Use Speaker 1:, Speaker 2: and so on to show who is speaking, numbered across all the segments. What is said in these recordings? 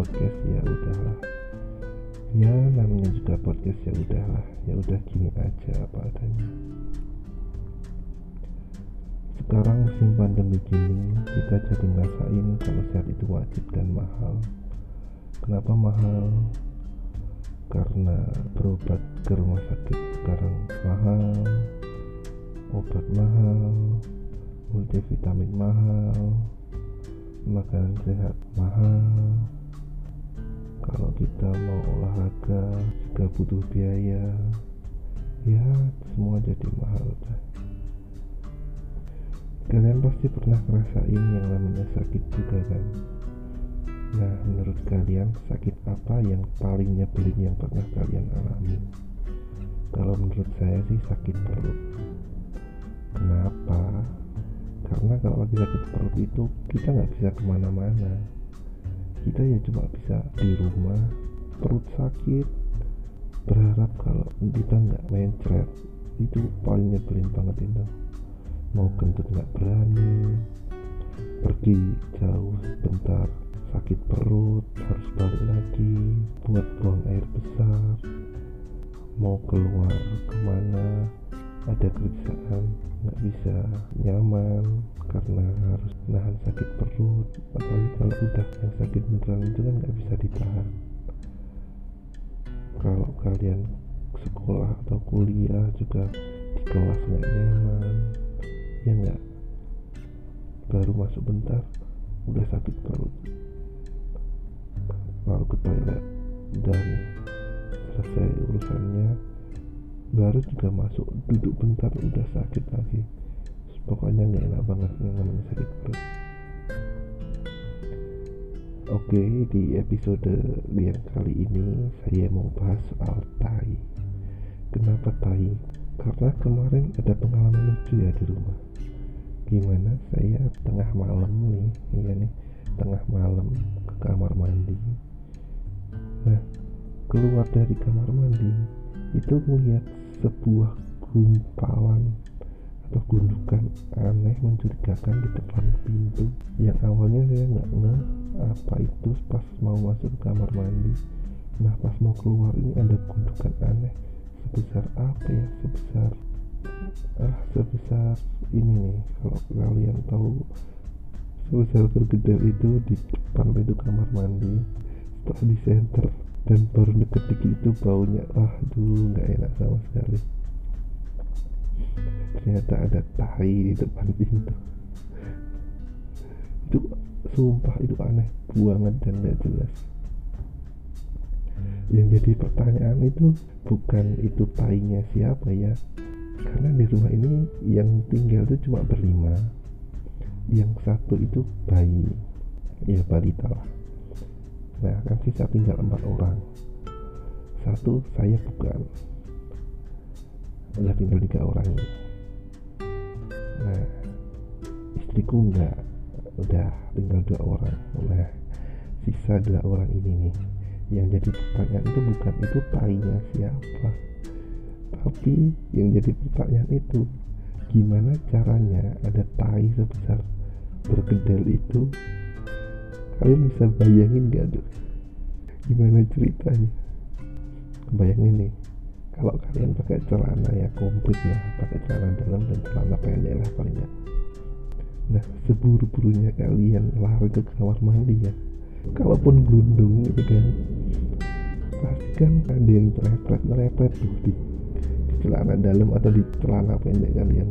Speaker 1: podcast ya udahlah. Ya namanya juga podcast ya udahlah. Ya udah gini aja apa adanya. Sekarang musim pandemi gini kita jadi ngerasain kalau sehat itu wajib dan mahal. Kenapa mahal? Karena berobat ke rumah sakit sekarang mahal, obat mahal, multivitamin mahal, makanan sehat mahal kalau kita mau olahraga juga butuh biaya. Ya semua jadi mahal kalian pasti pernah ngerasain yang namanya sakit juga kan? Nah menurut kalian sakit apa yang paling nyebelin yang pernah kalian alami? Kalau menurut saya sih sakit perut. Kenapa? Karena kalau lagi sakit perut itu kita nggak bisa ke mana-mana kita ya cuma bisa di rumah. Perut sakit. Berharap kalau kita nggak mencret itu paling nyebelin banget itu. Mau kentut nggak berani. Pergi jauh sebentar. Sakit perut harus balik lagi. Buat buang air besar. Mau keluar ke mana ada kerjaan nggak bisa nyaman karena harus nahan sakit perut. Apalagi kalau udah yang sakit beneran itu kan nggak bisa ditahan. Kalau kalian sekolah atau kuliah juga di kelas nggak nyaman ya nggak. Baru masuk bentar udah sakit perut. Lalu ke toilet dan selesai urusannya baru juga masuk duduk bentar udah sakit lagi. Pokoknya nggak enak banget yang namanya sakit perut oke di episode yang kali ini saya mau bahas soal tai. Kenapa tai? Karena kemarin ada pengalaman lucu ya di rumah. Gimana? Saya tengah malam nih iya nih tengah malam ke kamar mandi. Nah keluar dari kamar mandi itu melihat sebuah gumpalan atau gundukan aneh mencurigakan di depan pintu. Yang awalnya saya nggak ngeh apa itu? Pas mau masuk kamar mandi. Nah pas mau keluar ini ada gundukan aneh. Sebesar apa ya? Sebesar ah sebesar ini nih. Kalau kalian tahu sebesar bergedel itu di depan pintu kamar mandi. Setelah di center dan baru deket dikit itu baunya ah dulu nggak enak sama sekali. Ternyata ada tahi di depan pintu. Itu sumpah itu aneh banget dan gak jelas. Yang jadi pertanyaan itu bukan itu tainya siapa ya. Karena di rumah ini yang tinggal itu cuma berlima. Yang satu itu bayi. Ya balita lah nah kan sisa tinggal empat orang. Satu saya bukan. Udah tinggal tiga orang ini. Nah istriku enggak udah tinggal dua orang. Nah sisa dua orang ini nih. Yang jadi pertanyaan itu bukan itu tainya siapa tapi yang jadi pertanyaan itu gimana caranya ada tai sebesar bergedel itu kalian bisa bayangin gak tuh gimana ceritanya? Bayangin nih kalau kalian pakai celana ya komplit ya pakai celana dalam dan celana pendek lah paling ya nah seburu-burunya kalian lari ke kamar mandi ya. Kalaupun gelundung gitu kan pasti kan ada yang lepet lepet tuh di, celana dalam atau di celana pendek kalian.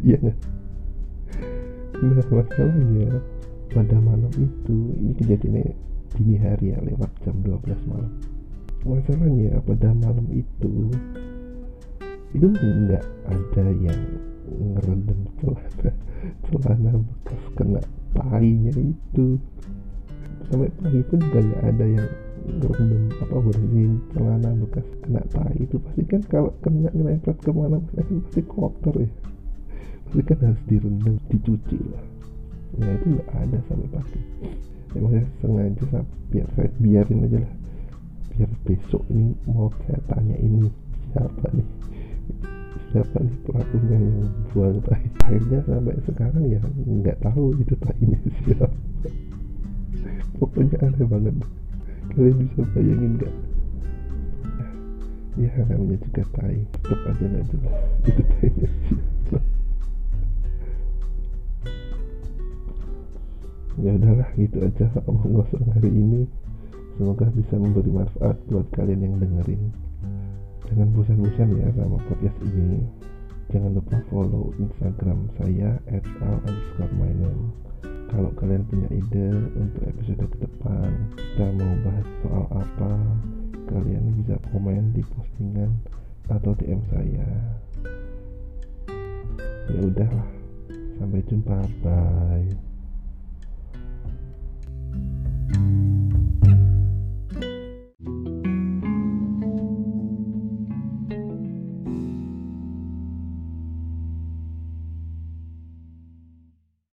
Speaker 1: Iya nah masalahnya pada malam itu ini kejadiannya dini hari ya lewat jam 12 malam. Masalahnya pada malam itu itu nggak ada yang ngerendam celana. Celana bekas kena tainya itu. Sampai pagi pun juga nggak ada yang ngerendam apa bersihin celana bekas kena tai itu. Pasti kan kalau kena ngelepet ke mana mana kan pasti kotor ya. Pasti kan harus direndam dicuci lah nah itu nggak ada sampai pagi emang saya sengaja biar saya biarin aja lah. Biar besok ini mau saya tanya ini siapa nih? Siapa nih pelakunya yang buang tai akhirnya sampai sekarang ya nggak tahu itu tainya siapa. Pokoknya aneh banget. Kalian bisa bayangin gak ya namanya juga tai. Tetap aja nggak jelas. Itu tainya siapa ya udahlah gitu aja. Omong kosong hari ini semoga bisa memberi manfaat buat kalian yang dengerin. Jangan bosan-bosan ya sama podcast ini. Jangan lupa follow instagram saya at kalau kalian punya ide untuk episode ke depan kita mau bahas soal apa kalian bisa komen di postingan atau DM saya. Ya udahlah. Sampai jumpa. Bye